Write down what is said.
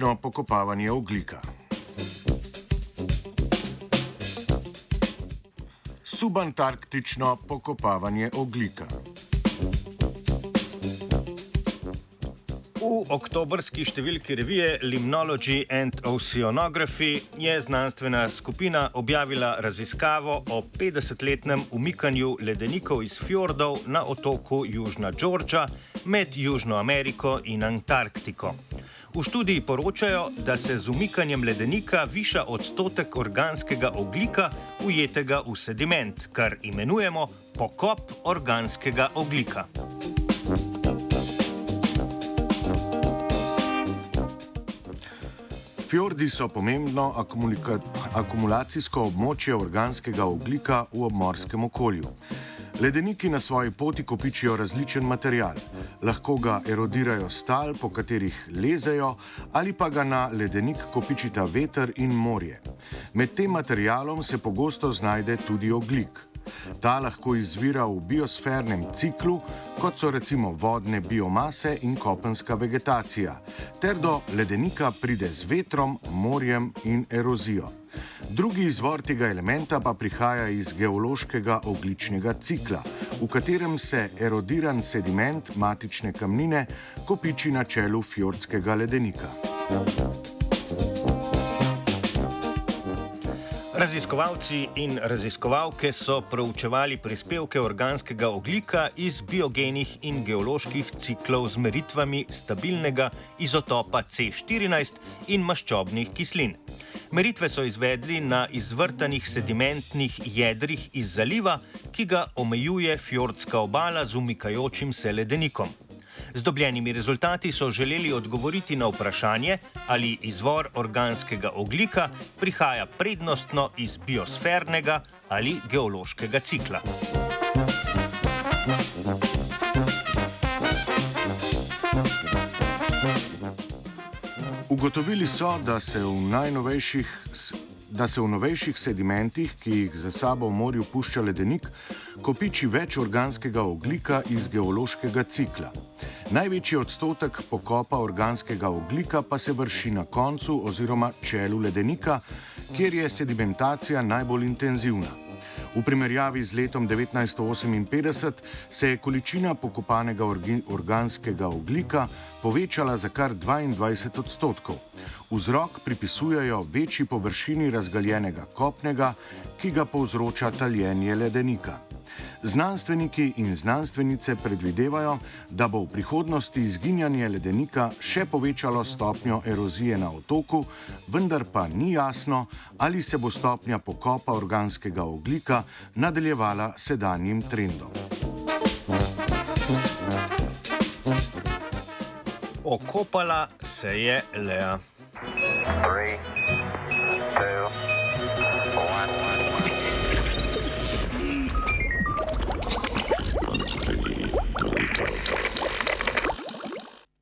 subantarktično pokopavanje oglika. Subantarktično pokopavanje oglika. V oktobrski številki revije Limnology and Oceanography je znanstvena skupina objavila raziskavo o 50-letnem umikanju ledenikov iz fjordov na otoku Južna Džordža med Južno Ameriko in Antarktiko. V študiji poročajo, da se z umikanjem ledenika viša odstotek organskega oglika, ujetega v sediment, kar imenujemo pokop organskega oglika. Fjordi so pomembno akumulacijsko območje organskega oglika v obmorskem okolju. Ledeniki na svoji poti kopičijo različen material. Lahko ga erodirajo stal, po katerih lezejo, ali pa ga na ledenik kopičita veter in morje. Med tem materialom se pogosto znajde tudi oglik. Ta lahko izvira v biosfernem ciklu, kot so recimo vodne biomase in kopenska vegetacija, ter do ledenika pride z vetrom, morjem in erozijo. Drugi izvor tega elementa pa prihaja iz geološkega ogličnega cikla, v katerem se erodiran sediment matične kamnine kopiči na čelu fjordskega ledenika. Thank you. Raziskovalci in raziskovalke so proučevali prispevke organskega oglika iz biogenih in geoloških ciklov z meritvami stabilnega izotopa C14 in maščobnih kislin. Meritve so izvedli na izvrtanih sedimentnih jedrih iz zaliva, ki ga omejuje fjordska obala z umikajočim se ledenikom. Z dobljenimi rezultati so želeli odgovoriti na vprašanje, ali izvor organskega oglika prihaja prednostno iz biosfernega ali geološkega cikla. Ugotovili so, da se v najnovejših da se v novejših sedimentih, ki jih za sabo v morju pušča ledenik, kopiči več organskega oglika iz geološkega cikla. Največji odstotek pokopa organskega oglika pa se vrši na koncu oziroma čelu ledenika, kjer je sedimentacija najbolj intenzivna. V primerjavi z letom 1958 se je količina pokopanega organskega oglika povečala za kar 22 odstotkov. Vzrok pripisujejo večji površini razgaljenega kopnega, ki ga povzroča taljenje ledenika. Znanstveniki in znanstvenice predvidevajo, da bo v prihodnosti izginjanje ledenika še povečalo stopnjo erozije na otoku, vendar pa ni jasno, ali se bo stopnja pokopa organskega oglika nadaljevala sedanjim trendom. Okopala se je Lea. Three.